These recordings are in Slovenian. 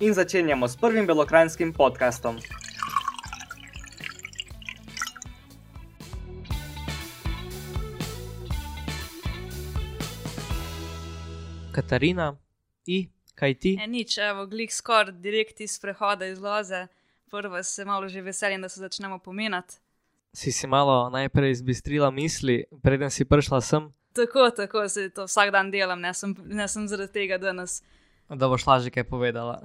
in začenjamo s prvim belokrajinskim podkastom. Katarina, i, kaj ti? E, nič, evo, glih skoraj direkt iz prehoda iz loze. Prvo se malo že veselim, da se začnemo pomenati. Si si malo najprej izbistrila misli, preden si prišla sem, Tako, tako se to vsak dan delam, ne sem, ne sem zaradi tega danes. Da boš lažje kaj povedala.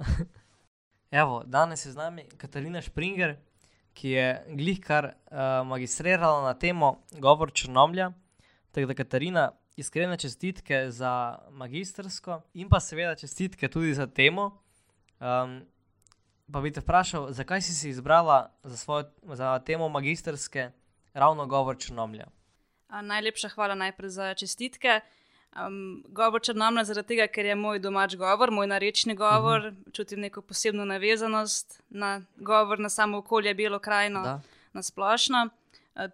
Evo, danes je z nami Katarina Springer, ki je glih kar uh, magistrirala na temo Govor Črnomlja. Tako da, Katarina, iskrene čestitke za magistrsko in pa seveda čestitke tudi za temo. Um, pa bi te vprašal, zakaj si si izbrala za, svojo, za temo magistrske ravno Govor Črnomlja? Najlepša hvala najprej za čestitke. Um, govor črnomlja zaradi tega, ker je moj domač govor, moj narečni govor, uh -huh. čutim neko posebno navezanost na govor, na samo okolje, belo krajino, Da. na splošno.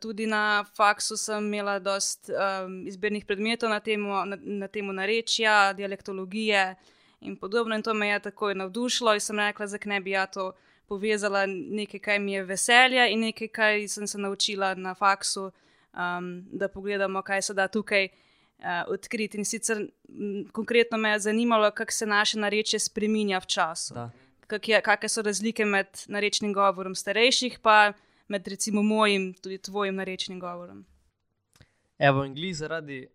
Tudi na faksu sem imela dosta um, izbirnih predmetov na temo, na, na temo narečja, dialektologije in podobno. In to me je takoj navdušilo in sem rekla, zakaj ne bi ja to povezala nekaj, kar mi je veselje in nekaj, kar sem se naučila na faksu, um, da pogledamo, kaj se da tukaj odkriti. In sicer m, konkretno me je zanimalo, kako se naše narečje spreminja v času Da. kakšne so razlike med narečnim govorom starejših, pa med recimo mojim, tudi tvojim narečnim govorom. Evo, in glih zaradi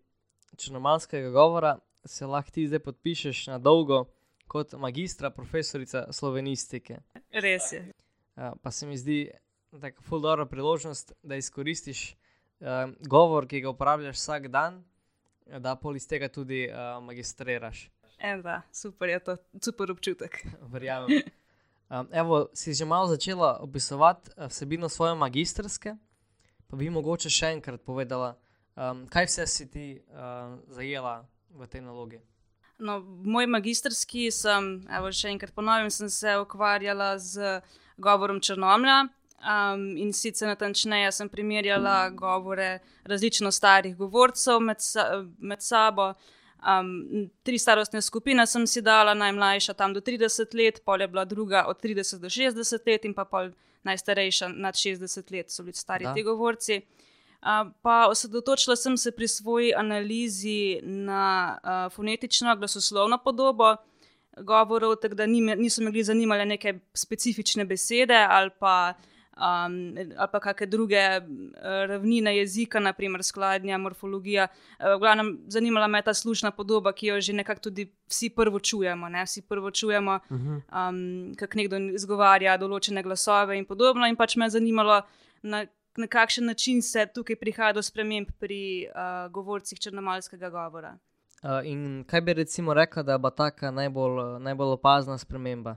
črnomalskega govora se lahko ti zdaj podpišeš na dolgo kot magistra, profesorica slovenistike. Res je. Uh, pa se mi zdi tako ful dobra priložnost, da izkoristiš uh, govor, ki ga uporabljaš vsak dan, da pol iz tega tudi uh, magistriraš. En, da, super je to, super občutek. Verjamem. Um, evo, si že malo začela opisovati eh, vsebino svoje magistrske, pa bi mogoče še enkrat povedala, um, kaj vse si ti uh, zajela v tej nalogi. No, moj magistrski sem, evo, še enkrat ponovim, sem se ukvarjala z govorom črnomlja. Um, in sicer natančneje sem primerjala govore različno starih govorcev med, sa, med sabo. Um, tri starostne skupine sem si dala, najmlajša tam do 30 let, pol je bila druga od 30 do 60 let, in pa pol najstarejša nad 60 let, so bili stari Da. ti govorci. Uh, pa osredotočila sem se pri svoji analizi na uh, fonetično, glasoslovno podobo govorov, tako da ni niso me zanimale neke specifične besede ali pa, um, ali pa kakšne druge ravnine jezika, naprimer skladnja, morfologija. Uh, v glavnem, zanimala me je ta slušna podoba, ki jo že nekako tudi vsi prvo čujemo. Ne? Vsi prvo čujemo, Uh -huh. um, kako nekdo izgovarja določene glasove in podobno. In pač me je zanimalo, na, na kakšen način se tukaj prihaja do sprememb pri uh, govorcih črnomalskega govora. Uh, in kaj bi recimo rekla, da bo taka najbolj, najbolj opazna sprememba?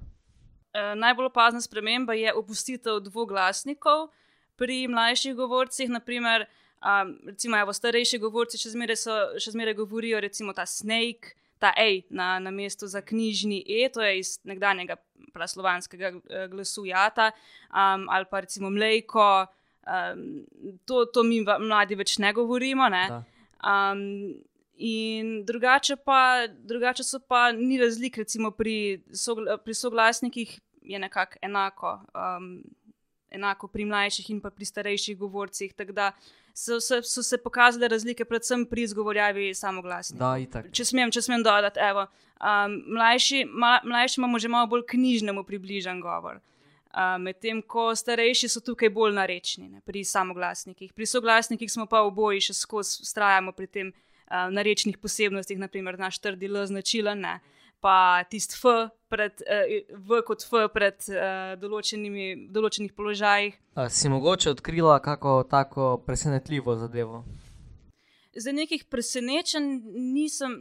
Eh, najbolj opazna sprememba je opustitev dvoglasnikov pri mlajših govorcih. Naprimer, um, recimo, evo, starejši govorci še zmeraj, so, še zmeraj govorijo, recimo ta snake, ta ej na, na mestu za knjižni e, to je iz nekdanjega praslovanskega eh, glasu jata, um, ali pa recimo mlejko. Um, to, to mi mladi več ne govorimo. Ne? Da. Um, in drugače pa, drugače so pa ni razlik, recimo pri, sogla, pri soglasnikih je nekako enako, um, enako pri mlajših in pa pri starejših govorcih. Tako da so, so, so se pokazale razlike, predvsem pri izgovorjavi itak. Če smem, če smem dodati, evo, um, mlajši, ma, mlajši imamo že malo bolj knjižnemu približan govor. Uh, Medtem ko starejši so tukaj bolj narečni, ne, pri samoglasnikih. Pri soglasnikih smo pa oboji še skozi ustrajamo pri tem uh, narečnih posebnostih, naprimer naš trdi L značilen, ne, pa tisti F, pred, uh, V kot F pred določenimi, določenih položajih. Uh, si mogoče odkrila kako tako presenetljivo zadevo? Zdaj nekih presenečenj nisem,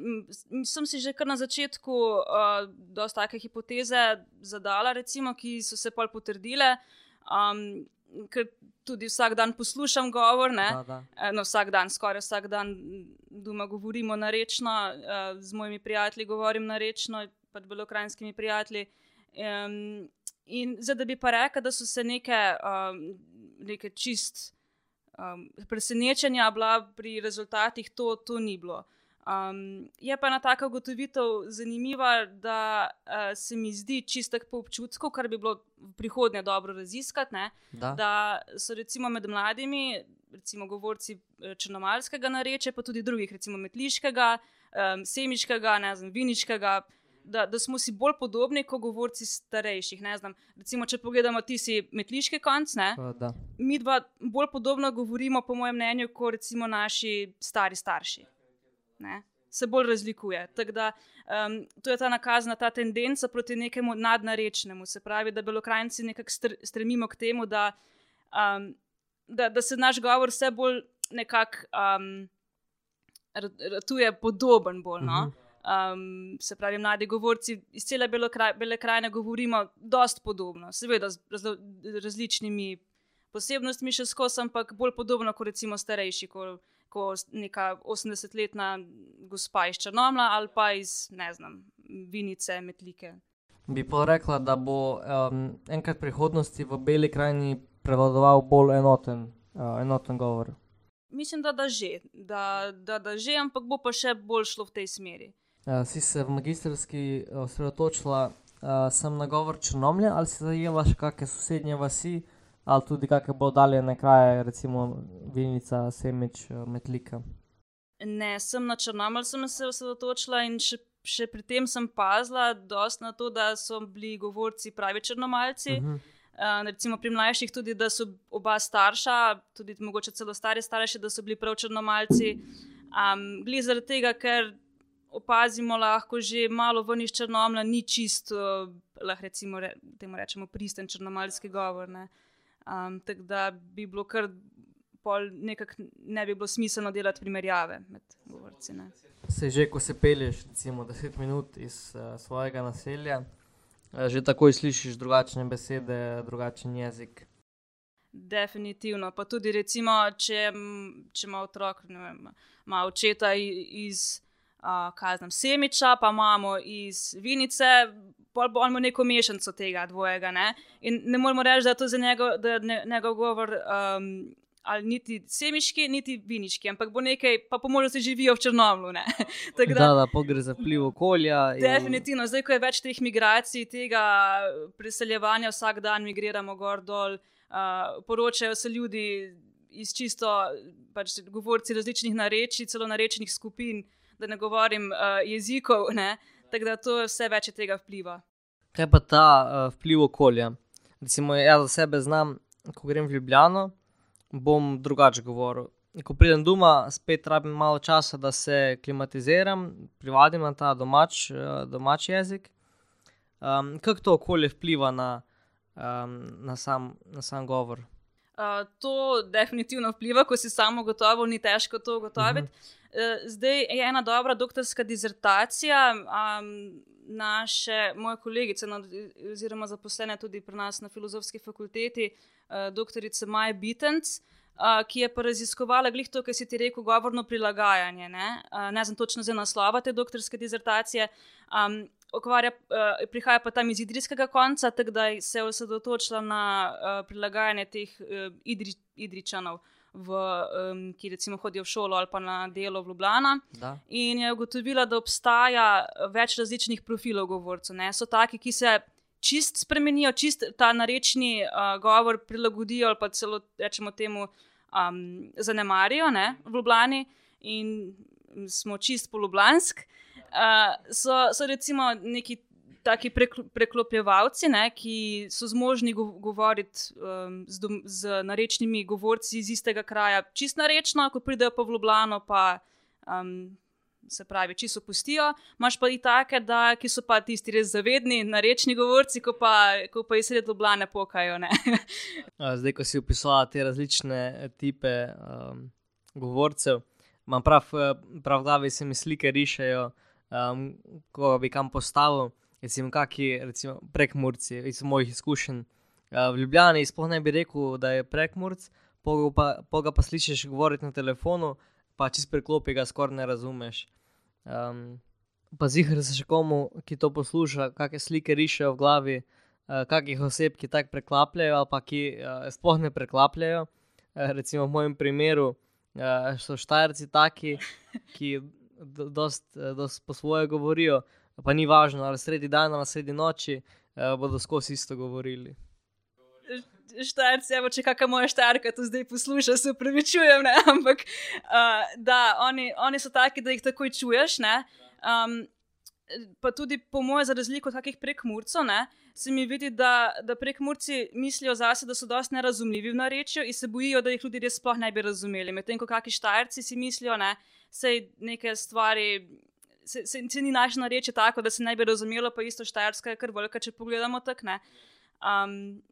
sem si že kar na začetku uh, dosta take hipoteze zadala, recimo, ki so se pol potrdile. Um, ker tudi vsak dan poslušam govor, ne, Da, da. Eh, no, vsak dan, skoraj vsak dan doma govorimo narečno, uh, z mojimi prijatelji govorim narečno, pač belokrajinskimi prijatelji. Um, in zdaj, da bi pa rekel, da so se neke, um, neke čist um, presenečenja bila pri rezultatih, to, to ni bilo. Um, je pa ena taka ugotovitev zanimiva, da uh, se mi zdi čistek po občutku, kar bi bilo v prihodnje dobro raziskati. Ne, Da. da so recimo med mladimi, recimo govorci eh, črnomalskega narečja, pa tudi drugih, recimo metliškega, um, semiškega, ne znam, viniškega. Da, da smo si bolj podobni kot govorci starejših. znam. Recimo, če pogledamo, ti si metliški konc, ne? Da. mi dva bolj podobno govorimo, po mojem mnenju, kot recimo naši stari starši. Ne? Se bolj razlikuje. Tako da um, to je ta nakazna, ta tendenca proti nekemu nadnarečnemu. Se pravi, da belokrajci nekako str stremimo k temu, da, um, da, da se naš govor vse bolj nekako um, ra- ratuje podoben. Bolj, no? Mhm. Um, se pravi, mladi govorci iz cele Belokra- bele krajine govorimo dosti podobno, seveda z razlo- različnimi posebnostmi še skozi, ampak bolj podobno kot recimo starejši, kot ko neka 80-letna gospa iz Črnomla ali pa iz, ne znam, Vinice, Metlike. Bi pa rekla, da bo um, enkrat v prihodnosti v Beli krajini prevladoval bolj enoten, uh, enoten govor. Mislim, da, da že, da, da, da že, ampak bo pa še bolj šlo v tej smeri. Uh, si se v magistrski osredotočila uh, sem na govor Črnomlja ali si zajela še kakšne sosednje vasi ali tudi kakšne bolj daljene kraje, recimo Vinica, Semič, uh, Metlika. Ne, sem na Črnomelj sem se osredotočila in še, še pri tem sem pazila dosti na to, da so bili govorci pravi črnomalci. Uh Uh -huh. -huh. uh, recimo pri mlajših tudi, da so oba starša, tudi mogoče celo stari starši, da so bili prav črnomalci. Um, Gli zaradi tega, ker opazimo lahko že malo ven iz Črnomla, ni čisto, uh, lahko recimo re, temu rečemo pristen črnomalski govor. Ne, um, tako da bi bilo kar pol nekako ne bi bilo smiselno delati primerjave med govorci. Ne. Se že, ko se pelješ, recimo 10 minut iz uh, svojega naselja, uh, že takoj slišiš drugačne besede, drugačen jezik. Definitivno. Pa tudi, recimo, če, če ima otrok, ne vem, ima očeta i- iz uh, Kaznem Semiča, pa imamo iz Vinice, pa imamo neko mešanico tega dvojega. Ne? In ne moremo reči, da je to za njego, da je ne, njegov govor. Um, Ali niti semiški, niti viniški, ampak bo nekaj, pa po možnosti živijo v Črnomlu. Da, da, pa gre za vpliv okolja. in- Definitivno, zdaj, ko je več teh migracij, tega preseljevanja, vsak dan migriramo gor dol, uh, poročajo se ljudi iz čisto, pač govorci različnih narečij, celo narečnih skupin, da ne govorim uh, jezikov, ne? tako da to vse več tega vpliva. Kaj pa ta uh, vpliv okolja? Recimo, jaz za sebe znam, ko grem v Ljubljano, bom drugače govoril. Ko pridem doma, spet rabim malo časa, da se klimatiziram, privadim na ta domač, uh, domač jezik. Um, kako to okolje vpliva na, um, na, sam, na sam govor? Uh, to definitivno vpliva, ko si samo gotovo, ni težko to ugotoviti. Uh, zdaj je ena dobra doktorska dizertacija. Um, naše, moje kolegice, no, oziroma zaposlene tudi pri nas na filozofski fakulteti, uh, doktorica Maja Bitenc, uh, ki je pa raziskovala glih to, kar si ti rekel, govorno prilagajanje. Ne, uh, ne znam točno za naslova te doktorske dizertacije. Um, Okvarja, uh, prihaja pa tam iz idrijskega konca, tako da se je osredotočila na uh, prilagajanje teh uh, idri, idričanov, v, um, ki recimo hodijo v šolo ali pa na delo v Ljubljana. Da? In je ugotovila, da obstaja več različnih profilov govorcev. Ne? So taki, ki se čist spremenijo, čist ta narečni uh, govor prilagodijo ali pa celo rečemo temu um, zanemarijo ne? v Ljubljani in smo čist polublansk. Uh, so, so recimo neki taki prekl preklopljevalci, ne, ki so zmožni go govoriti um, z, dom- z narečnimi govorci iz istega kraja, čist narečno, ko pridejo pa v Ljubljano, pa um, se pravi, čisto pustijo. Imáš pa i take, da, ki so pa tisti res zavedni, narečni govorci, ko pa, ko pa iz sred Ljubljane pokajo. Zdaj, ko si opisala te različne eh, type um, govorcev, Imam prav, eh, prav glavi se mi slike rišejo, um, ko bi kam postavil, recimo, kaki, recimo prekmurci iz mojih izkušenj. Uh, v Ljubljani sploh ne bi rekel, da je prekmurc, pol pa, pol ga pa slišiš govoriti na telefonu, pa čez preklopi ga skoraj ne razumeš. Um, pa zihar se še komu, ki to posluša, kakšne slike rišejo v glavi, uh, kakih oseb, ki tako preklapljajo ali pa ki uh, sploh ne preklapljajo. Uh, recimo v mojem primeru uh, so štajerci taki, ki do, dost, dost po svoje govorijo, pa ni važno, ali sredi dana ali sredi noči, uh, bodo skozi isto govorili. Štajerci, evo, če kakšna moja štajerka to zdaj posluša, se upravičujem, ne? ampak uh, da, oni, oni so taki, da jih takoj čuješ. Um, pa tudi po mojem, za razliko od kakih prekmurcev, se mi vidi, da, da prekmurci mislijo zase, da so dosti nerazumljivi v narečju in se bojijo, da jih ljudje res sploh ne bi razumeli. Medtem ko kakšni štajerci si mislijo, da se neke stvari. Se, se, se ni naše narečje tako, da se ne bi razumelo, pa isto štajerska je kar velika, če pogledamo tako. Um,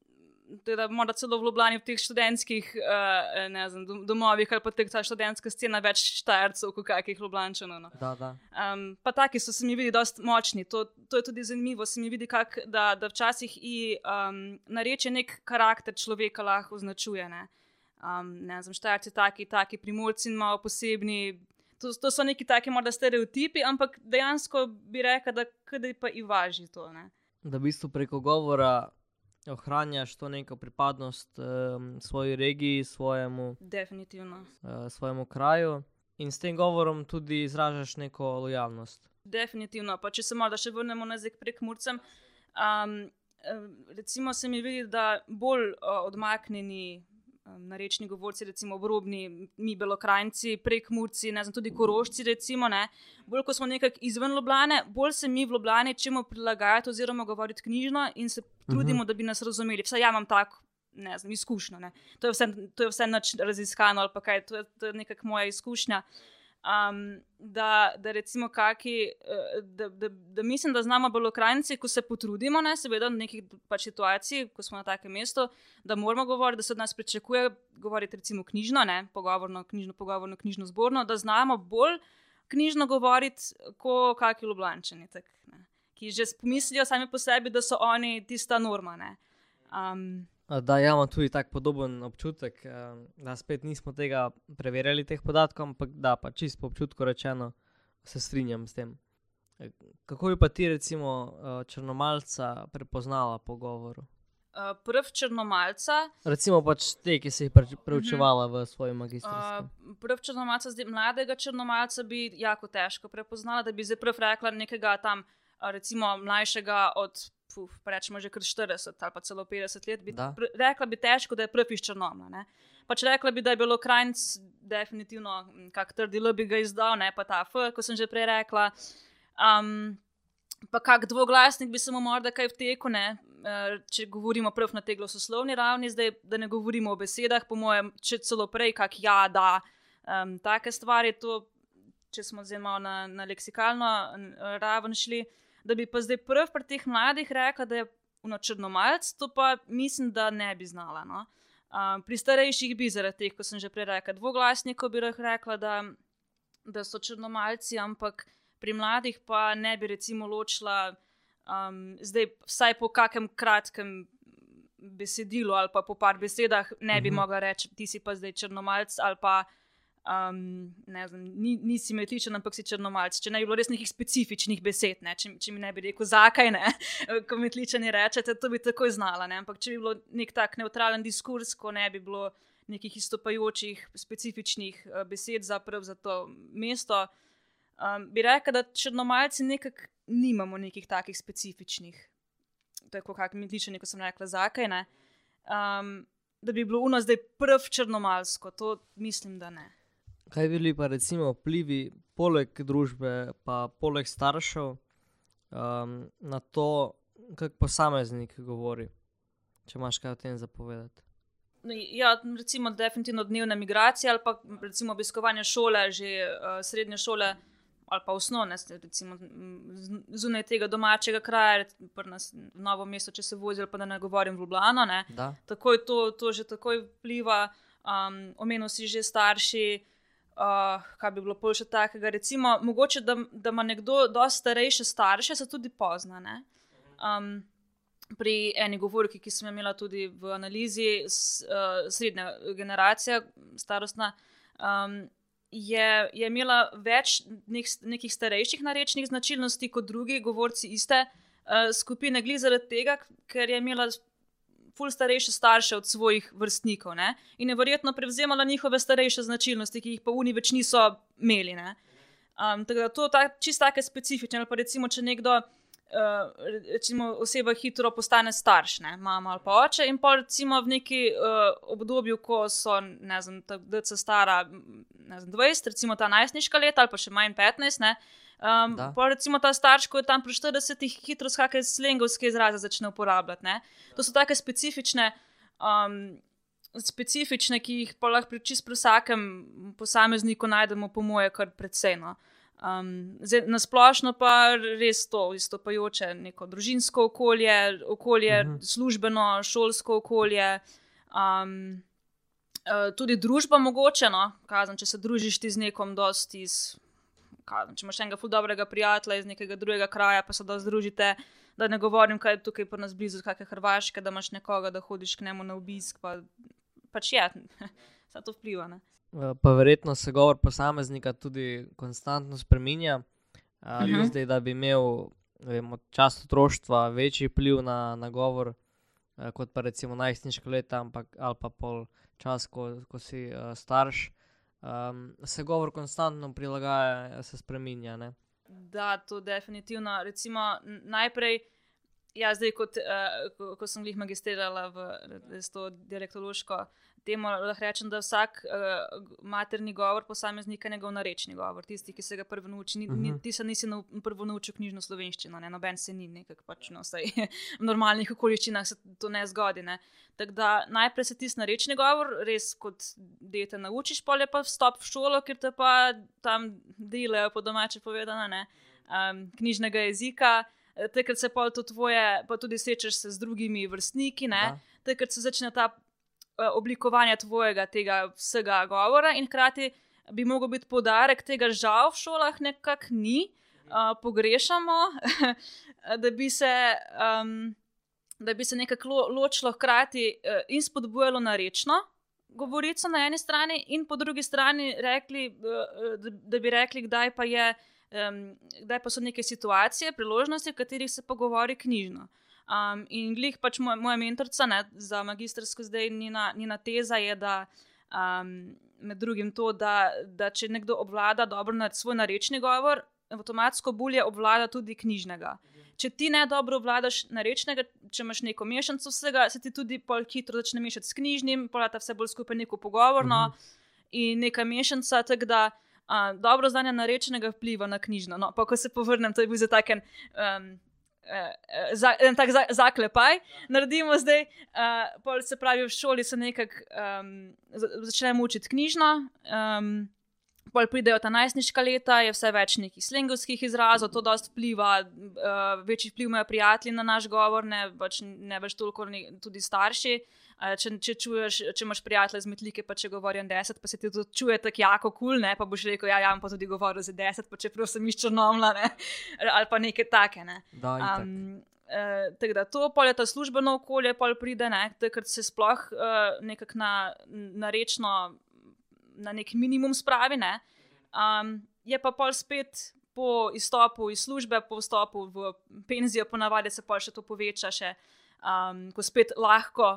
da mora celo v Ljubljani v teh študentskih uh, znam, domovih ali pa teh ta študentska scena več štajercev, kot kakih Ljubljančanov. No. Da, da. Um, pa taki so se mi vidi dosti močni. To, to je tudi zanimivo. Se mi vidi, kak, da, da včasih i um, nareče nek karakter človeka lahko označuje. Ne, um, ne znam, štajerci taki, taki primorci malo posebni. To, to so neki taki morda stereotipi, ampak dejansko bi rekel, da kdaj pa i važi to. Ne. Da v bistvu preko govora ohranjaš to neko pripadnost um, svoji regiji, svojemu, uh, svojemu kraju in s tem govorom tudi izražaš neko lojalnost. Definitivno. Pa če se malo še vrnemo nazaj prek Murcem. Um, recimo se mi vidi, da bolj uh, odmaknjeni um, narečni govorci, recimo obrobni, mi belokrajci, prek Murci, ne znam, tudi korošci, recimo, ne, bolj ko smo nekako izven Ljubljane, bolj se mi v Ljubljani čemu prilagajati oziroma govoriti knjižno in se trudimo, uh -huh. da bi nas razumeli. Vsaj ja imam tako. Ne znam, izkušnja. Ne. To je vse, to je vse raziskano, ali pa kaj, to je, to je nekako moja izkušnja. Um, da, da, recimo, kaki, eh, da, da, da mislim, da znamo bolj ukrajinci, ko se potrudimo, ne, seveda, v nekih pač situacij, ko smo na takem mestu, da moramo govoriti, da se od nas pričakuje govoriti, recimo, knjižno, ne, pogovorno, knjižno, pogovorno, knjižno zborno, da znamo bolj knjižno govoriti, kot kaki ljubljančani, tak, ki že pomislijo sami po sebi, da so oni tista norma. Um, Da, ja, imam tudi tako podoben občutek, eh, da spet nismo tega preverjali, teh podatkov, ampak da, pa čisto po občutku rečeno, se strinjam s tem. Eh, kako bi pa ti, recimo, eh, črnomalca prepoznala po govoru? Uh, prv črnomalca. Recimo pač te, ki si jih pre preučevala uh -huh. v svojem magistru. Uh, prv črnomalca, zdaj mladega črnomalca bi jako težko prepoznala, da bi zdaj prv rekla nekega tam, recimo mlajšega od puf, rečemo že kar 40 ali pa celo 50 let, bi rekla bi težko, da je prvi iz Črnomla. Pač rekla bi, da je bilo krajnc, definitivno, kako trdilo bi ga izdal, ne pa ta F, kot sem že prej rekla. Um, pa kak dvoglasnik bi se mu morda kaj vtekel, ne? Uh, če govorimo prvo na tej glososlovni ravni, zdaj da ne govorimo o besedah, po mojem, če celo prej, kak ja, da, um, take stvari, to, če smo zdaj malo na, na leksikalno raven šli, uh, da bi pa zdaj prvi pri teh mladih rekla, da je ono črnomalc, to pa mislim, da ne bi znala. No? Um, pri starejših bi zaradi teh, kot sem že prej rekla, dvoglasnikov bi rekla, da, da so črnomalci, ampak pri mladih pa ne bi recimo ločila, um, zdaj vsaj po kakem kratkem. Besedilu ali pa po par besedah ne bi uh mhm. -huh. mogla reči, ti si pa zdaj črnomalc ali pa um, znam, ni, nisi metličen, ampak si črnomalc. Če ne bi bilo res nekih specifičnih besed, ne? če, če mi ne bi rekel, zakaj ne, ko metličani rečete, to bi takoj znala. Ne? Ampak če bi bilo nek tak neutralen diskurs, ko ne bi bilo nekih istopajočih, specifičnih uh, besed za to mesto, um, bi rekla, da črnomalci nekako nimamo nekih takih specifičnih. Tako kot metličani, ko sem rekla, zakaj ne. Um, da bi bilo uno zdaj prv črnomalsko, to mislim, da ne. Kaj bi bili pa recimo vplivi poleg družbe, pa poleg staršev um, na to, kako posameznik govori, če imaš kaj o tem zapovedati? No, ja, recimo, definitivno dnevna migracija ali pa recimo obiskovanje šole, že uh, srednje šole ali pa osnovne, recimo zunaj tega domačega kraja, nas, v novo mesto, če se vozi, pa da ne govorim v Ljubljano. Takoj to, to že takoj vpliva, um, omenil si že starši Uh, kaj bi bilo pol še takega? Recimo, mogoče, da, da ima nekdo dosti starejše starše, se tudi pozna. ne. Um, pri eni govorki, ki sem jo imela tudi v analizi, s, uh, srednja generacija, starostna, um, je, je imela več nek, nekih starejših narečnih značilnosti kot drugi govorci iste uh, skupine, glede zaradi tega, ker je imela ful starejše starše od svojih vrstnikov ne? in je verjetno prevzemala njihove starejše značilnosti, ki jih pa oni več niso imeli. ne. Um, tako da to je ta, čisto tako specifično. Ali pa recimo, če nekdo. Uh, recimo, oseba hitro postane starš, ne, mama ali pa oče, in pa recimo v neki uh, obdobju, ko so, ne da se stara znam, 20, recimo ta najstniška leta ali pa še manj 15, ne. Um, Da. pa recimo ta starš, ko je tam pri 40, hitro skakaj slengovske izraze začne uporabljati. Ne. To so take specifične. Um, Specifične, ki jih pa lahko pri čist pri vsakem posamezniku najdemo, po moje, kar precej. No. Um, zdaj, na splošno pa res to izstopajoče, neko družinsko okolje, okolje uh Mhm. -huh. službeno, šolsko okolje, um, tudi družba mogoče. No, kazen, če se družiš ti z nekom, dosti iz, kazen, če imaš enega ful dobrega prijatelja iz nekega drugega kraja, pa se da združite. Da ne govorim, kaj je tukaj pri nas blizu, kakšne Hrvaške, da imaš nekoga, da hodiš k njemu na obisk. Pa, pač je, vse to vpliva. Ne? Eh, Pa verjetno se govor posameznika tudi konstantno spreminja. Ali Mhm. uh -huh. zdaj, da bi imel vem, od časa otroštva večji vpliv na, na govor, eh, kot pa recimo najstniška leta, ampak ali pa pol čas, ko, ko si uh, starš. Um, se govor konstantno prilagaja, se spreminja. Ne? Da, to definitivno. Recimo, najprej, ja, zdaj, kot, uh, ko, ko sem jih magistrirala v to dialektološko temo, lahko rečem, da vsak uh, materni govor posameznika je njegov narečni govor. Tisti, ki se ga prvo nauči, ni, ni, Mhm. ti se nisi nau, prvo naučil knjižno slovenščino, ne? noben se ni, nekako pač, no, saj, v normalnih okoliščinah se to ne zgodi. Ne? Tako da najprej se tisti narečni govor, res kot dete naučiš, pol je pa vstop v šolo, ker te pa tam delajo, po domače povedano, ne, um, knjižnega jezika. Takrat se pa to tvoje, pa tudi srečaš se z drugimi vrstniki. Takrat se začne ta eh, oblikovanje tvojega tega vsega govora, in hkrati bi mogel biti podarek tega, žal v šolah nekako ni, uh, pogrešamo, da bi se. Um, da bi se nekako lo, ločilo hkrati uh, in spodbujalo na rečno govorico na eni strani, in po drugi strani rekli, uh, da, da bi rekli, kdaj pa, je, um, kdaj pa so neke situacije, priložnosti, v katerih se pogovori knjižno. Um, in glih pač moj, moja mentorica ne, za magistrsko zdaj njena, njena teza je, da um, med drugim to, da, da če nekdo obvlada dobro na svoj narečni govor, avtomatsko bolje obvlada tudi knjižnega. Če ti ne dobro obvladaš narečnega, če imaš neko mešanico vsega, se ti tudi pol hitro začne mešati s knjižnim, polata vse bolj skupaj neko pogovorno Mhm. in neka mešanica, tako da a, dobro znanje narečenega vpliva na knjižno. No, pa ko se povrnem, to je bil za taken. Um, eh, Za, en tak za, zaklepaj, naredimo zdaj. Uh, pol se pravi, v šoli se nekako um, začnemo učiti knjižno, um, pol pridejo ta najstniška leta, je vse več nekih slengovskih izrazov, to dosti vpliva, uh, večji vpliv imajo prijatelji na naš govor, ne, pač ne več toliko ne, tudi starši. Uh, če, če, čuješ, če imaš prijatelje z metlike, pa če govorijo 10, pa se ti to čuje tako jako kul, cool, pa boš rekel, ja, ja, pa tudi govoril za 10, pa čeprav sem iz črnomla, ne, ali pa neke take. Ne. Da, itak. Um, uh, tako da to pol je ta službeno okolje, pol pride, ne, takrat se sploh uh, nekako na, na rečno, na nek minimum spravi. Ne. Um, je pa pol spet po izstopu iz službe, po vstopu v penzijo, ponavadi se pol še to poveča, še, um, ko spet lahko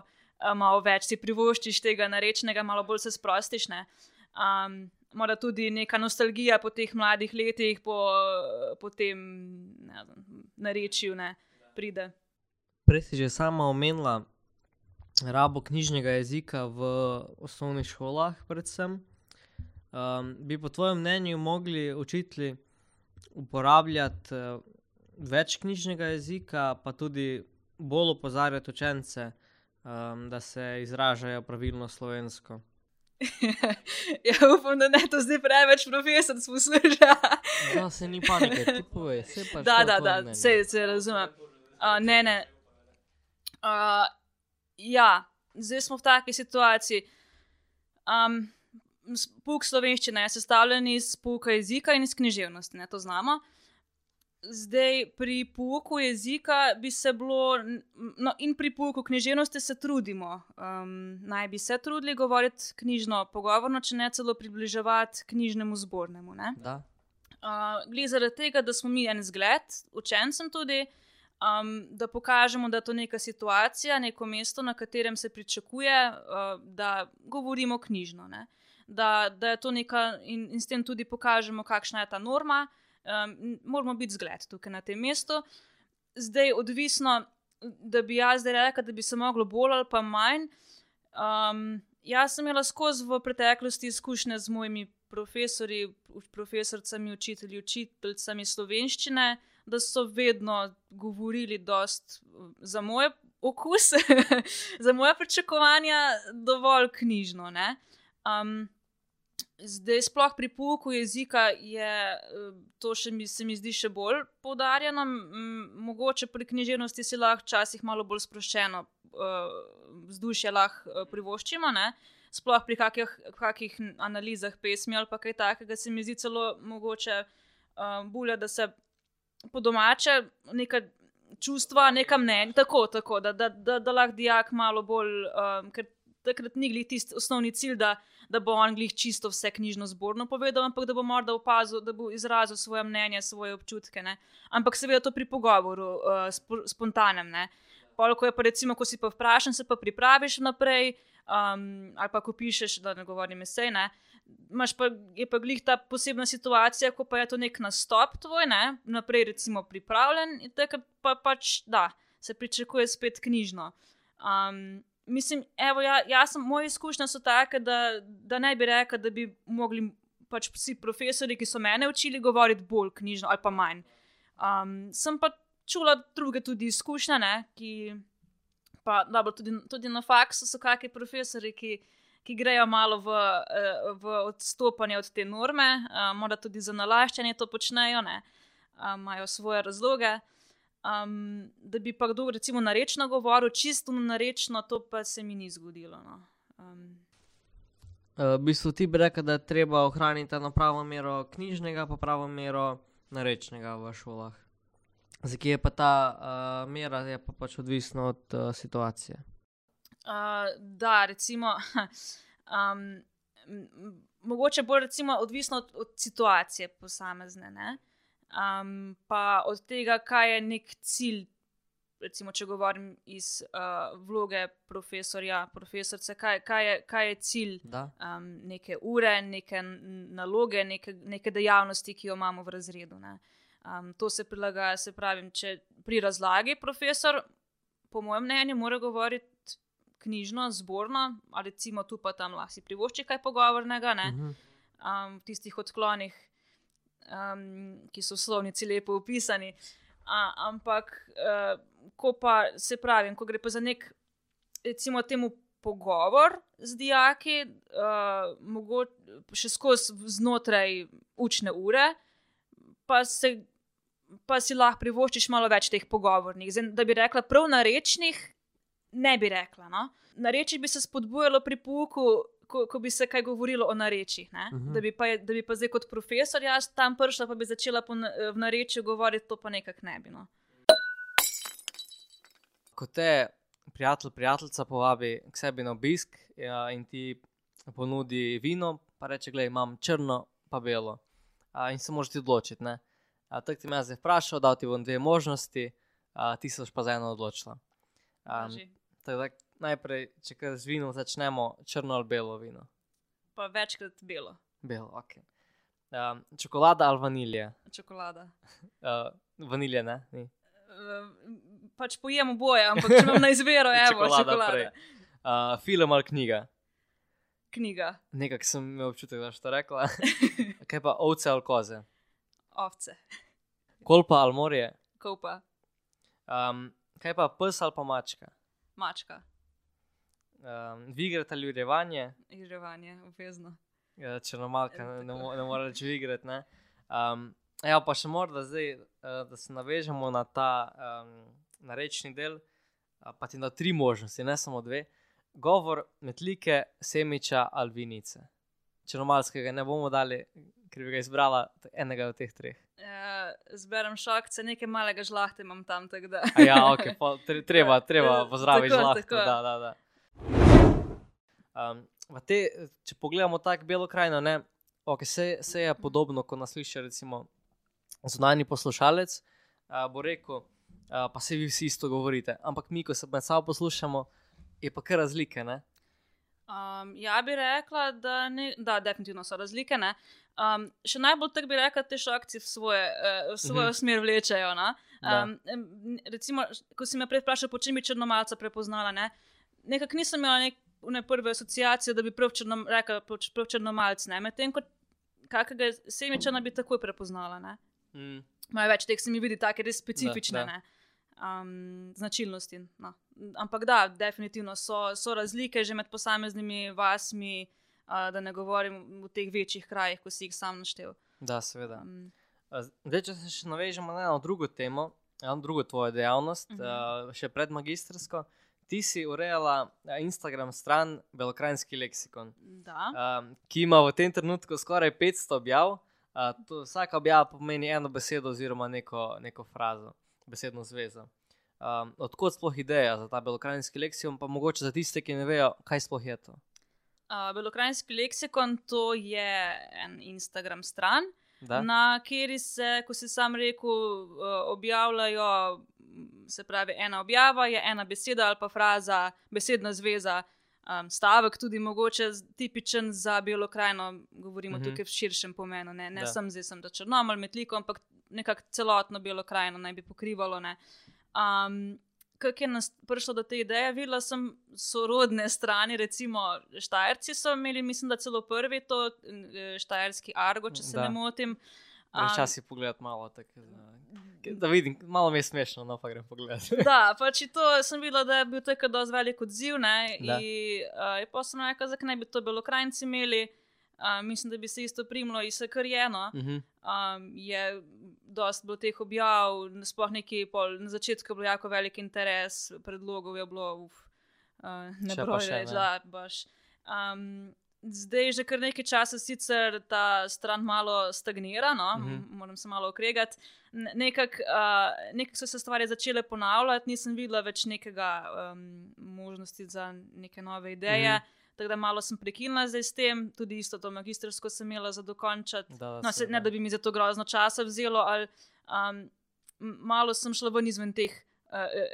malo več si privoščiš tega narečnega, malo bolj se sprostiš. Um, Mora tudi neka nostalgija po teh mladih letih, po, po tem ne vem, narečju, ne, pride. Prej si že sama omenila rabo knjižnega jezika v osnovnih šolah, predvsem. Um, bi po tvojem mnenju mogli učitelji uporabljati uh, več knjižnega jezika, pa tudi bolj opozarjati učence, um, da se izražajo pravilno slovensko? ja, upam, da ne to zdaj preveč profesor posluša. Da se ni panike, ti povej, se da, to je da, da, mnenje. se, se razumem. Uh, ne, ne. Uh, ja, zdaj smo v taki situaciji. Um, pouk slovenščine je sestavljen iz pouka jezika in iz književnosti, ne, to znamo. Zdaj, pri pouku jezika bi se bilo, no, in pri pouku književnosti se trudimo. Um, naj bi se trudili govoriti knjižno, pogovorno, če ne celo približevati knjižnemu zbornemu. Uh, Glede zaradi tega, da smo mi en zgled, učencem tudi, um, da pokažemo, da je to neka situacija, neko mesto, na katerem se pričakuje, uh, da govorimo knjižno. Ne? Da, da je to neka, in, in s tem tudi pokažemo, kakšna je ta norma. Um, moramo biti zgled tukaj na tem mestu. Zdaj, odvisno, da bi jaz zdaj rekla, da bi se moglo bolj ali pa manj. Um, jaz sem imela skozi v preteklosti izkušnje z mojimi profesori, profesorcami, učitelji, učiteljicami slovenščine, da so vedno govorili dost za moj okus, za moje pričakovanja, dovolj knjižno. ne. Um, Zdaj, sploh pri pouku jezika je eh, to še mi, se mi zdi še bolj poudarjeno. Mogoče pri književnosti si lahko včasih malo bolj sproščeno uh, vzdušje lahko uh, privoščimo. Ne? Sploh pri kakih, kakih analizah pesmi ali kaj takega, se mi zdi celo mogoče uh, bolje, da se po domače neka čustva, neka mnenja, tako, tako da, da, da, da lahko dijak malo bolj, um, ker takrat ni glih tisti osnovni cilj, da, da bo on glih čisto vse knjižno zborno povedal, ampak da bo morda opazil, da bo izrazil svoje mnenje, svoje občutke. Ne? Ampak seveda to pri pogovoru, uh, spo, spontanem. Ne? Pol, ko je pa recimo, ko si pa vprašan, se pa pripraviš naprej, um, ali pa ko pišeš, da ne govorim esej, ne. Imaš pa, je pa glih ta posebna situacija, ko pa je to nek nastop tvoj, ne, naprej recimo pripravljen, in takrat pa pač da, se pričakuje spet knjižno. Um, mislim, evo, ja, jaz sem, moje izkušnje so take, da, da ne bi rekla, da bi mogli pač vsi profesori, ki so mene učili, govoriti bolj knjižno ali pa manj. Um, sem pa čula druge tudi izkušnje, ne, ki pa dobro, tudi, tudi na faksu so kakšni profesori, ki, ki grejo malo v, eh, v odstopanje od te norme, uh, morda tudi za nalaščanje to počnejo, ne, imajo svoje razloge. Um, da bi pa kdo, recimo, narečno govoril, čisto narečno, to pa se mi ni zgodilo. No. Um, Uh, v bistvu ti bi rekel, da je treba ohraniti eno pravo mero knjižnega, pa pravo mero narečnega v šolah. Zakaj je pa ta uh, mera, je pa pač odvisno od uh, situacije. Uh, da, recimo, um, mogoče bolj recimo, odvisno od, od situacije posamezne, ne? Um, pa od tega, kaj je nek cilj. Recimo, če govorim iz uh, vloge profesorja, profesorice, kaj, kaj, je, kaj je cilj Da? um, neke ure, neke naloge, neke, neke dejavnosti, ki jo imamo v razredu. ne. Um, to se prilagaja, se pravi, če pri razlagi profesor, po mojem mnenju, mora govoriti knjižno, zborno, ali recimo tu pa tam lahko si privošči kaj pogovornega, ne, Mhm. um, v tistih odklonih, um, ki so v slovnici lepo opisani. A, ampak, uh, ko pa se pravi, ko gre pa za nek, recimo, temu pogovor z dijaki, uh, mogoče še skozi znotraj učne ure, pa, se, pa si lahko privoščiš malo več teh pogovornih. Zdaj, da bi rekla prav na rečnih, ne bi rekla. No? Na reči bi se spodbujalo pri pouku. Ko, ko bi se kaj govorilo o narečjih, uh Mhm. -huh. da, bi pa, da bi pa zdaj kot profesor jaz tam prišla, pa bi začela po, v narečju govoriti, to pa nekako ne bi. No. Ko te prijatelj, prijateljica povabi k sebi na obisk ja, in ti ponudi vino, pa reče: Glej, imam črno, pa belo. A, in se moraš ti odločiti. ne. A, Tako ti me zdaj vprašal, da ti bom dve možnosti, a, ti se boš pa za eno odločila. Um, tako da najprej, če kar z vinom začnemo, črno ali belo vino. Pa večkrat belo, Belo, ok. Um, čokolada ali vanilija? čokolada. Uh, vanilija ne, ni. Uh, pač pojem oboje, ampak če imam na izbiro, evo, Čokolada čokolada. prej. Uh, film ali knjiga? Knjiga, Nekako sem imel občutek, da si to rekla. Kaj pa ovce ali koze? ovce, Kolpa ali morje? kopa, Um, kaj pa pes ali pa mačka? mačka, Um, Vigrati ali urevanje? igrevanje, obvezno. Ja, Črnomalka, ne, Ja, ne, mo- ne more reči vigrati. ne. Um, ja, pa še morda zdaj, uh, da se navežemo na ta um, narečni del, uh, pa ti na tri možnosti, ne samo dve. Govor, metlike, semiča ali vinice. črnomalskega ne bomo dali, ker bi ga izbrala enega od teh treh. Uh, zberem šokce, nekaj malega žlahte imam tam. ja, ok, po, tre, treba, treba pozdraviti Tako, žlahto. tako. Da, da, da. Um, te, če pogledamo tako belo krajino, ne, okay, se, se je podobno, ko nas sliši recimo zunani poslušalec, uh, bo rekel, uh, pa se vi vsi isto govorite, ampak mi, ko se med sabo poslušamo, je pa kar razlike. Ne? Um, ja, bi rekla, da, ne, da definitivno so razlike. ne. Um, še najbolj tako bi rekla, te šokci v, svoje, uh, v svojo Mhm. smer vlečejo. Da. Um, recimo, ko si me prej vprašal, po čem bi črnomalca prepoznala, ne? nekako nisem imela nek, ne prve asociacije, da bi prav, črnom, rekla, prav, prav črnomalc. Medtem ko kakega semičana bi takoj prepoznala. Ne? Mm. Imajo več teh, se mi vidi, tako res specifične da. ne, um, značilnosti. No. Ampak da, definitivno so, so razlike že med posameznimi vasmi, uh, da ne govorim v teh večjih krajih, ko si jih sam naštel. Da, seveda. Um, Zdaj, če se še navežemo na eno drugo temo, eno drugo tvojo dejavnost, uh. -huh. uh, še pred magistrsko, ti si urejala eh, Instagram stran Belokrajinski leksikon, da. um, ki ima v tem trenutku skoraj 500 objav. Uh, to, vsaka objava pomeni eno besedo oziroma neko, neko frazo, besedno zvezo. Um, odkot sploh ideja za ta belokrajinski leksikon, pa mogoče za tiste, ki ne vejo, kaj sploh je to. Uh, Belokrajinski leksikon to je en Instagram stran, Da? na kateri se, ko si sam rekel, uh, objavljajo, se pravi, ena objava je ena beseda ali pa fraza, besedna zveza, um, stavek, tudi mogoče tipičen za biolokrajno, govorimo Mhm. uh -huh. tukaj v širšem pomenu, ne, ne sem zdaj sem da črnomal, metliko, ampak nekako celotno biolokrajno naj bi pokrivalo. Ne. Um, Kako je nas prišlo do te ideje? Videla sem sorodne strani, recimo Štajerci so imeli, mislim, da celo prvi to eh, Štajerski Argo, če se Da. ne motim. Um, Včasih pogled malo, tako, da, vidim, malo mi je smešno, no pa grem pogledat. Da, pač to sem videla, da je bil to kar dosti velik odziv. Ne, Da. in, uh, pa sem rekla, zakaj ne bi to belokrajnci imeli. Uh, mislim, da bi se isto primlo in se kar je eno. Mhm. Um, je dosti bilo teh objav, sploh neki pol, na začetku je bil jako velik interes, predlogov je bilo, uf, uh, ne več, ne. da baš. Um, zdaj že kar nekaj časa sicer ta stran malo stagnira, no? Mm -hmm. moram se malo okregati. Nekako uh, nekak so se stvari začele ponavljati, nisem videla več nekega um, možnosti za neke nove ideje. Mm -hmm. Tako da malo sem prekinila zdaj s tem, tudi isto to magistrsko sem imela za dokončati. Da, No, se, ne da bi mi za to grozno časa vzelo, ali um, malo sem šla ven izven, teh,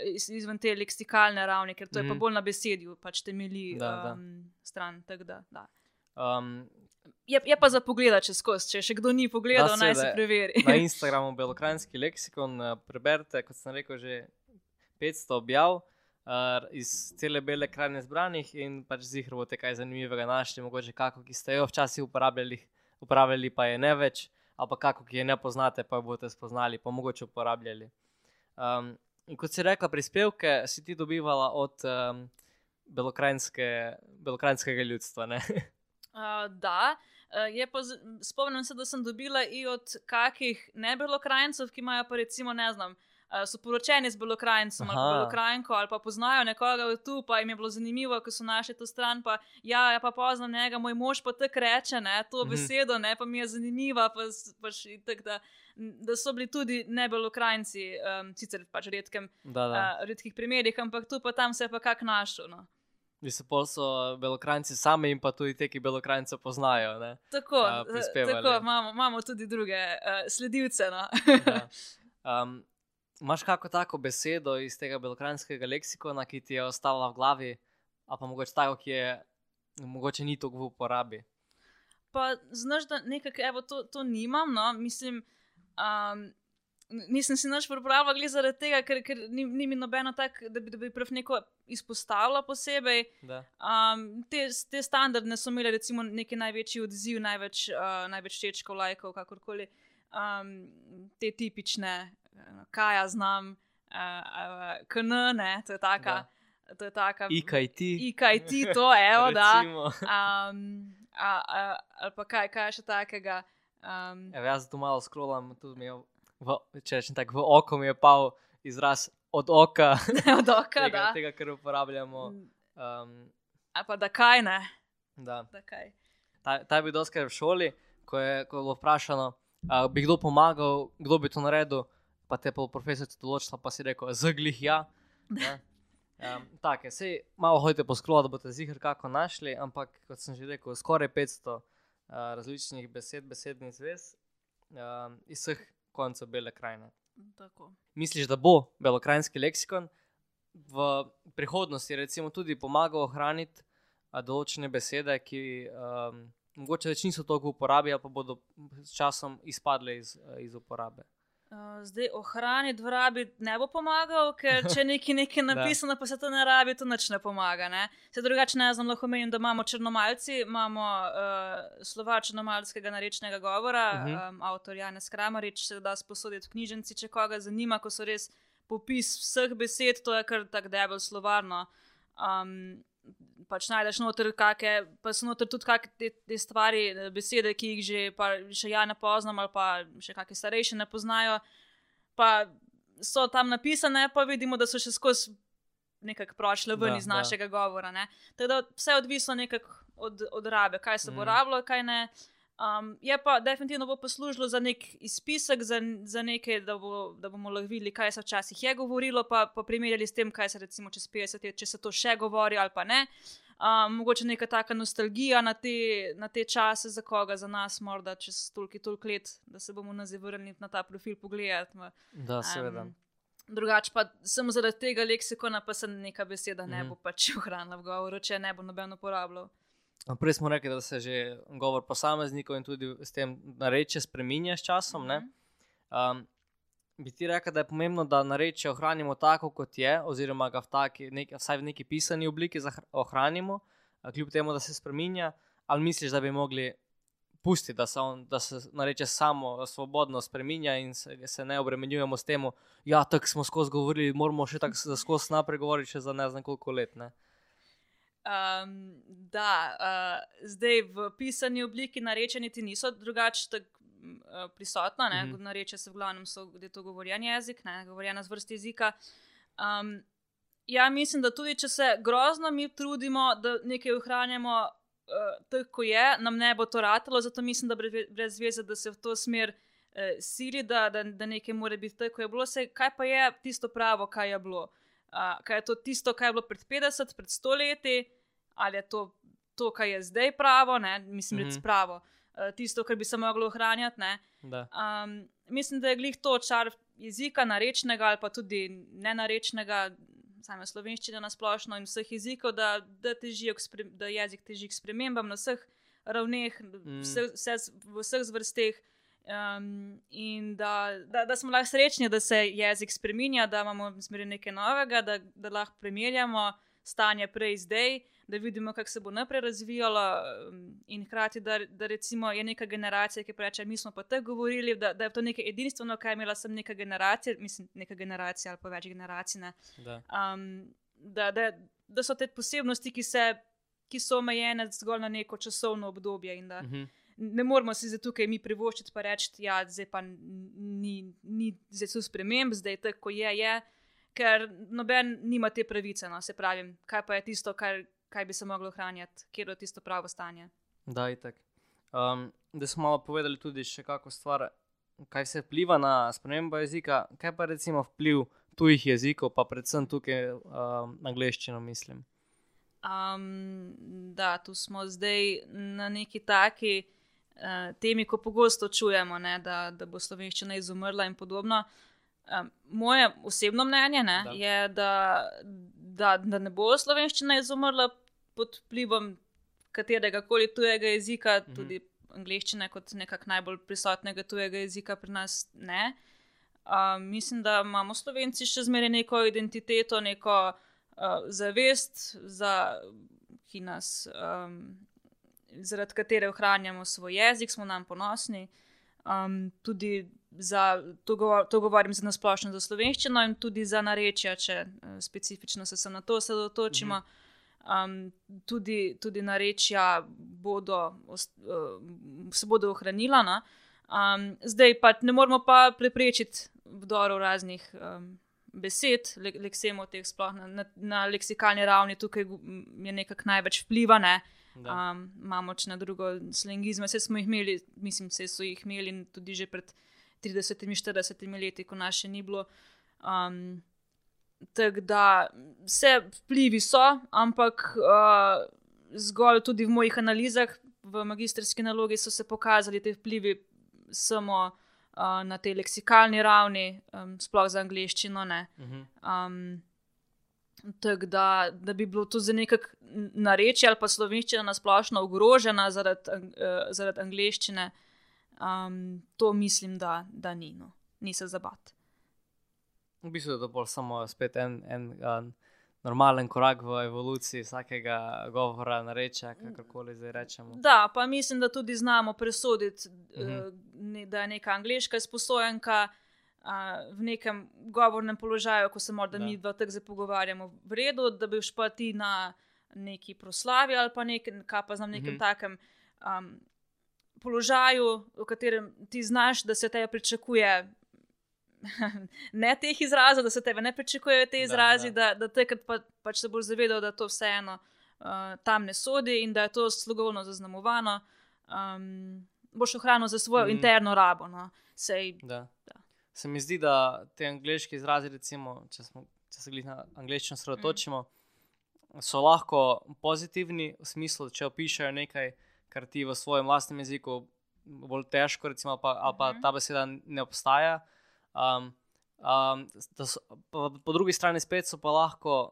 iz, izven te leksikalne ravni, ker to je pa Mhm. bolj na besedju, pač temelji Da, da. um, stran. tako Da, da. Um, Je, je pa za pogled čez skozi, če še kdo ni pogledal, Da, naj seveda. preveri. na Instagramu Belokrajinski leksikon uh, preberite, kot sem rekel, že 500 objav uh, iz cele bele krajine zbranih in pač zihro boste kaj zanimivega našli, mogoče kako, ki ste jo včasih uporabljali, uporabljali pa je ne več, ali pa kako, ki je ne poznate, pa jo boste spoznali, pa mogoče uporabljali. Um, kot si rekla, prispevke si ti dobivala od um, belokrajinske, belokrajinskega ljudstva. Ne? Uh, da, uh, pa, spomnim se, da sem dobila i od kakih nebelokrajincev, ki imajo pa recimo, ne znam, so poročeni z belokrajincem ali pa Aha. belokrajinko ali pa poznajo nekoga od tu, pa jim je bilo zanimivo, ko so našli to stran, pa ja, ja pa poznam njega, moj mož pa tako reče, ne, to Mhm. besedo, ne, pa mi je zanimiva, pa, pač in tako da, da so bili tudi nebelokrajinci, um, sicer pač redkem, Da, da. uh, redkih primerih, ampak tu pa tam se je pa kak našel. No. Vi se pol so belokrajci sami in pa tudi te, ki belokrajce poznajo. Ne? Tako, eh, prispevali. tako imamo, imamo tudi druge uh, sledilce. No. Ja. Um, Imáš kako tako besedo iz tega belokrajinskega leksikona, ki ti je ostala v glavi, ali pa mogoče tako, ki je mogoče ni tako v uporabi? pa znaš, da nekako, evo, to, to nimam, no, mislim. Um, Nisem si nič pripravila, glede zaradi tega, ker, ker ni, ni mi nobeno tako, da bi, da bi prav neko izpostavila posebej. Da. Um, te, te standardne so imele, recimo, neki največji odziv, največ, uh, največ čečkov, lajkov, kakorkoli. Um, te tipične, kaj jaz znam, uh, uh, KN, ne, to je taka. To je taka. IKT. IKT, to je, evo, da. Um, a, a, ali pa kaj, kaj še takega. Um, Evo, jaz tu malo skrolam, tudi mi je, v, če rečem tako, v oko mi je pal izraz od oka, od oka, tega, da. tega, kar uporabljamo. Um, Ali pa da kaj ne. da. Da kaj. Ta, ta je bil doskrat v šoli, ko je, ko je bilo vprašano, uh, bi kdo pomagal, kdo bi to naredil, pa te pa profesorica določila, pa si rekel, zaglih ja. Ne? Um, Tako je, sej malo hodite po sklo, da boste zihar kako našli, ampak kot sem že rekel, skoraj 500 uh, različnih besed, besednih zvez um, iz vseh koncev bele krajine. Tako. Misliš, da bo belokrajinski leksikon v prihodnosti recimo, tudi pomagal ohraniti a, določene besede, ki um, mogoče več niso toliko v uporabi, pa bodo s časom izpadle iz, iz uporabe? Uh, zdaj, ohraniti v rabi ne bo pomagal, ker če nekaj, nekaj napisano, pa se to ne rabi, to nič ne pomaga. Ne? Se drugače ne znam, lahko menim, da imamo črnomalci, imamo uh, slova črnomalskega narečnega govora, uh Mhm. -huh. um, avtor Janez Kramarič se da sposoditi v knjižnici, če koga zanima, ko so res popis vseh besed, to je kar tako debel slovarno. Um, pač najdeš noter, kake, pa so noter tudi kakšne te, te stvari, eh, besede, ki jih že, pa, še ja ne poznam, ali pa še kakšne starejše ne poznajo. Pa so tam napisane, pa vidimo, da so še skozi nekako prošle ven Da, iz da. našega govora. Ne? Tako da vse je odvisno nekako od, od rabe, kaj se bo Mhm. rabilo, kaj ne. Um, je pa definitivno bo poslužilo za nek izpisek, za, za nekaj, da, bo, da bomo lahko videli, kaj se včasih je govorilo, pa, pa primerjali s tem, kaj se recimo čez 50 let, če se to še govori ali pa ne. Um, mogoče neka taka nostalgija na te, na te čase, za koga, za nas, morda čez toliko, toliko let, da se bomo nazaj vrnili na ta profil pogledati. Da, seveda. Em, Drugače pa samo zaradi tega leksikona, pa se neka beseda ne Mhm. bo pač ohranila v govoru, če ne bo noben uporabljal. No, Prej smo rekli, da se že govor posameznikov in tudi s tem narečje spreminja s časom. Mhm. ne. Um, bi ti rekel, da je pomembno, da narečje ohranimo tako, kot je, oziroma ga v taki, nek, vsaj v neki pisani obliki ohranimo, kljub temu, da se spreminja, ali misliš, da bi mogli pustiti, da se, on, da se narečje samo svobodno spreminja in se, se ne obremenjujemo s tem, da ja, tako smo skozi govorili, moramo še tako skozi naprej govoriti, še za ne znam koliko let. Ne? Um, da, uh, zdaj v pisani obliki narečja niti niso drugače tak, uh, prisotna. Mm Mhm. -hmm. Narečja se v glavnem so, da je to govorjen jezik, ne, govorjena zvrst jezika. Um, ja, mislim, da tudi če se grozno mi trudimo, da nekaj ohranjamo uh, tako, je, nam ne bo to ratalo, zato mislim, da brez, brez veze, da se v to smer uh, sili, da, da, da nekaj mora biti tako, kot je bilo. Sej, kaj pa je tisto pravo, kaj je bilo? Uh, kaj je to tisto, kar je bilo pred 50, pred 100 leti, ali je to, to kar je zdaj pravo, ne? mislim, mm -hmm. pravo, uh, tisto, kar bi se moglo ohranjati. Um, mislim, da je glih to čar jezika, narečnega ali pa tudi nenarečnega, same slovenščine na splošno in vseh jezikov, da, da, spre, da jezik teži k spremembam na vseh ravneh, Mm. vse, vse, v vseh zvrsteh. Um, in da, da, da smo lahko srečni, da se jezik spremenja, da imamo zmeraj nekaj novega, da, da lahko primerjamo stanje prej zdaj, da vidimo, kako se bo naprej razvijalo. In hkrati, da, da recimo je neka generacija, ki reče: Mi smo pa tako govorili, da, da je to nekaj edinstveno, kar je imela sem neka generacija, mislim, neka generacija ali pa več generacij. Ne, Da. um, da, da, da so te posebnosti, ki, se, ki so omejene zgolj na neko časovno obdobje. Da Mhm. ne moramo si zdaj tukaj mi privoščiti pa reči, da ja, zdaj pa ni, ni zdaj so sprememb, zdaj je tako, je, je, ker noben nima te pravice. No, se pravi, kaj pa je tisto, kar, kaj bi se moglo ohranjati, kje je tisto pravo stanje. Da, itak. Um, da smo malo povedali tudi še kako stvar, kaj se vpliva na spremembo jezika, kaj pa recimo vpliv tujih jezikov, pa predvsem tukaj um, angliščino, mislim. Um, da, tu smo zdaj na neki taki uh, temi, ko pogosto čujemo, ne, da, da bo slovenščina izumrla in podobno. Um, moje osebno mnenje ne, Da. da. je, da, da, da ne bo slovenščina izumrla pod vplivom katerega koli tujega jezika, Mhm. mhm. tudi angliščine, kot nekako najbolj prisotnega tujega jezika pri nas. Ne. Um, mislim, da imamo Slovenci še zmeraj neko identiteto, neko uh, zavest, za, ki nas, um, zaradi katere ohranjamo svoj jezik, smo nam ponosni. Um, tudi za, to, govor, to govorim za nasplošno za slovenščino in tudi za narečja, če uh, specifično se, se na to osredotočimo. Um, tudi, tudi narečja bodo, ost- uh, se bodo ohranila. No? Um, zdaj pa ne moramo pa preprečiti vdorov raznih um, besed, le, leksemoteh, sploh na, na, na leksikalni ravni, tukaj je nekako največ vpliva. Ne? Da. Um, imamo še na drugo slengizme, vse smo jih imeli, mislim, vse so jih imeli tudi že pred 30-40 leti, ko nas še ni bilo. Um, Tako da vse vplivi so, ampak uh, zgolj tudi v mojih analizah, v magistrski nalogi so se pokazali ti vplivi samo uh, na tej leksikalni ravni, um, sploh za angliščino. Ne. Um, Tako da, da bi bilo to za nekak narečje ali pa slovenščina nasplošno ogrožena zaradi, eh, zaradi angliščine, um, to mislim, da, da ni. No. Ni se zabati. V bistvu je to bolj samo spet en, en, en normalen korak v evoluciji vsakega govora, narečja, kakorkoli zdaj rečemo. Da, pa mislim, da tudi znamo presoditi, Mhm. uh, da je neka angliška sposojenka uh, v nekem govornem položaju, ko se morda Da. mi dva tako zdaj pogovarjamo, v redu, da bi šla ti na neki proslavi ali pa nek, kaj pa znam, nekem Mhm. mhm. takem um, položaju, v katerem ti znaš, da se te pričakuje. ne teh izrazov, da se tebe ne pričakujejo te izrazi, da. da, da, da takrat pa, pač se boš zavedal, da to vseeno uh, tam ne sodi in da je to slogovno zaznamovano, um, boš ohranil za svojo mm. interno rabo. No. Sej, Da. Da. Se mi zdi, da te angliški izrazi, recimo, če, smo, če se glih na angliščino sredotočimo, mm. so lahko pozitivni v smislu, da če opišajo nekaj, kar ti v svojem lastnem jeziku bolj težko, recimo, ali pa, ali pa Mhm. ta beseda ne obstaja. Um, um, so, po, po drugi strani spet so pa lahko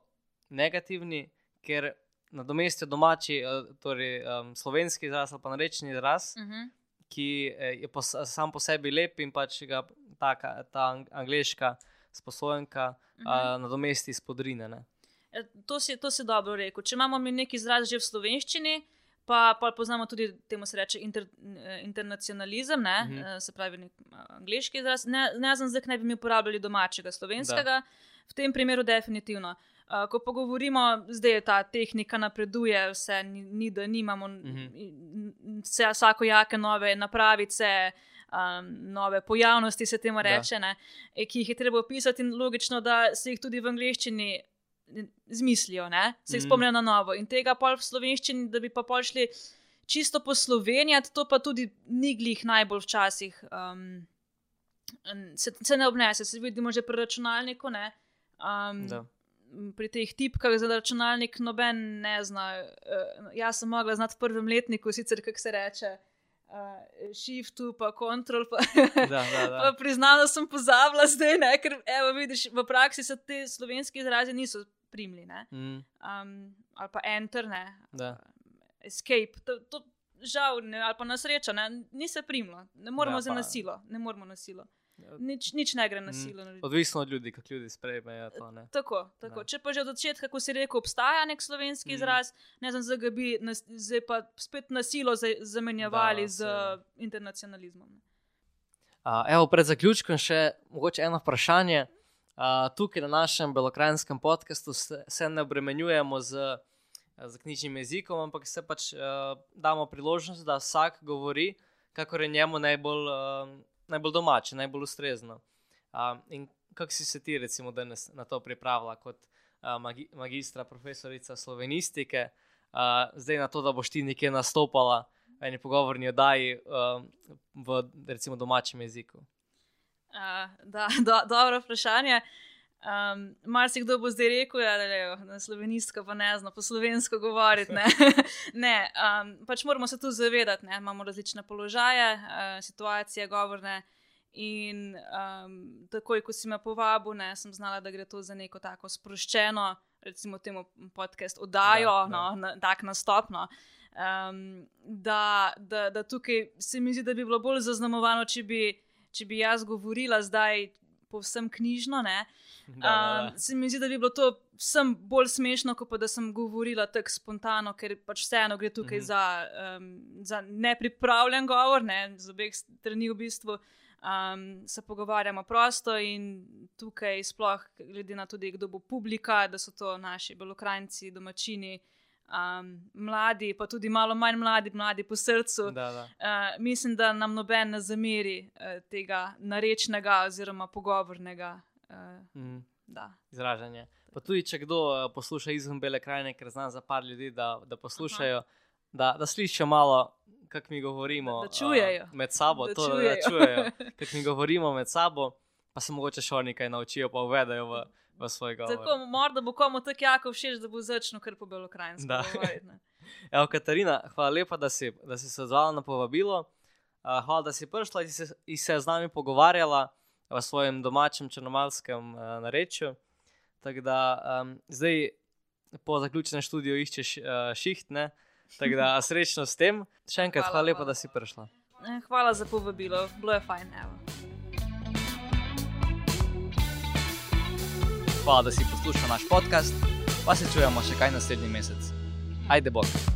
negativni, ker nadomestijo domači, eh, torej um, slovenski izraz ali pa narečni izraz uh -huh. ki eh, je pos, sam po sebi lep in pač ga ta, ta ang- angliška sposojenka uh Mhm. -huh. uh, nadomesti iz podrine. Ne? E, To si, to si dobro rekel. Če imamo mi neki izraz že v slovenščini, pa, pa poznamo tudi temu se reče inter, eh, internacionalizem, ne? Mhm. uh se pravi nek a, angliški izraz. Ne, ne znam, zakaj ne bi mi uporabljali domačega slovenskega. V tem primeru definitivno. Uh, ko pa govorimo, zdaj je ta tehnika napreduje, vse ni, ni da nimamo Mhm. mm. vse, vsakojake nove napravice. Um, nove pojavnosti se temu Da. reče, ne, eh, ki jih je treba opisati, in logično, da se jih tudi v angleščini zmislijo, ne? se jih Mhm. spomnijo na novo. In tega pol v slovenščini, da bi pa pol šli čisto po Sloveniji, to pa tudi ni glih najbolj včasih. Um, se, se ne obnese, se vidimo že pri računalniku. Ne? Um, Da. pri teh tipkah za računalnik noben ne zna. Uh, jaz sem mogla znati v prvem letniku, sicer kako se reče. Uh, Shiftu, pa kontrol, pa, Da, da, da. pa priznam, da sem pozabila zdaj, ne, ker evo, vidiš, v praksi se te slovenski izrazi niso primli. Ne, Mm, um, ali pa enter, ne, da. escape. To, to, žal, ne, ali pa na srečo, ne, ni se primlo. Ne moramo Ja, ja, za pa- nasilo, ne moramo nasilo. Nič, nič ne gre na Mm, silo. narediti. Odvisno od ljudi, kako ljudi sprejmejo to. Ne? Tako, tako. Da. Če pa že od začetka, ko si rekel, obstaja nek slovenski mm. izraz, ne znam, zdaj bi nas, zdaj pa spet na silo za- zamenjavali Da, z seveda. internacionalizmom. ne. Uh, evo, pred zaključkom še mogoče eno vprašanje. Uh, tukaj na našem belokrajinskem podkastu se, se ne obremenjujemo z, z knjižnim jezikom, ampak se pač uh, damo priložnost, da vsak govori, kakor je njemu najbolj, uh, najbolj domače, najbolj ustrezno. Uh, in kako si se ti, recimo, danes na to pripravila kot uh, magi, magistra, profesorica slovenistike, uh, zdaj na to, da boš ti nekje nastopala v eni pogovorni oddaji uh, v recimo domačem jeziku. Uh, da, do, dobro vprašanje. Um, Mar si kdo bo zdaj rekel, ja, da je na slovenistko pa ne zna po slovensko govoriti. Ne, ne um, pač moramo se tu zavedati, da imamo različne položaje, uh, situacije, govorne. In um, takoj, ko si me povabil, ne, sem znala, da gre to za neko tako sproščeno, recimo, temu podcast oddajo, Da, da. no, na, tak nastopno. Um, da, da, da tukaj se mi zdi, da bi bilo bolj zaznamovano, če bi, če bi jaz govorila zdaj povsem knjižno. Ne, Da, da, Um, se mi zdi, da bi bilo to vsem bolj smešno, kot pa da sem govorila tako spontano, ker pač vseeno gre tukaj mm -hmm. za, um, za nepripravljen govor, ne, z obeh strani v bistvu. Um, se pogovarjamo prosto in tukaj, sploh glede na to, kdo bo publika, da so to naši belokrajci, domačini, um, mladi, pa tudi malo manj mladi, mladi po srcu. da, da. Uh, mislim, da nam noben ne zameri uh, tega narečnega oziroma pogovornega. Uh, Mm. Da. izražanje. Pa tudi, če kdo eh, posluša izven Bele krajine, ker znam za par ljudi, da, da poslušajo, da, da slišijo malo, kako mi govorimo. Da- da čujejo. eh, med sabo, Da to, da, da čujejo. čujejo, kako mi govorimo med sabo, pa se mogoče še oni kaj naučijo, pa uvedajo v, v svoj govor. Tako, morda bo komu tako jako všeč, da bo začel kar po belokrajinsko. Da. Evo, Katarina, hvala lepa, da si, da si se odzvala na povabilo. Uh, hvala, da si prišla in se, in se z nami pogovarjala v svojem domačem črnomalskem uh, narečju. Tako da um, zdaj po zaključenem študiju iščeš uh, šiht, ne? tako da srečno s tem. Še enkrat hvala, Hvala, hvala lepa, hvala. da si prišla. Eh, Hvala za povabilo, bilo je fajn. Evo. Hvala, da si poslušal naš podcast, pa se čujemo še kaj naslednji mesec. Ajde, bog.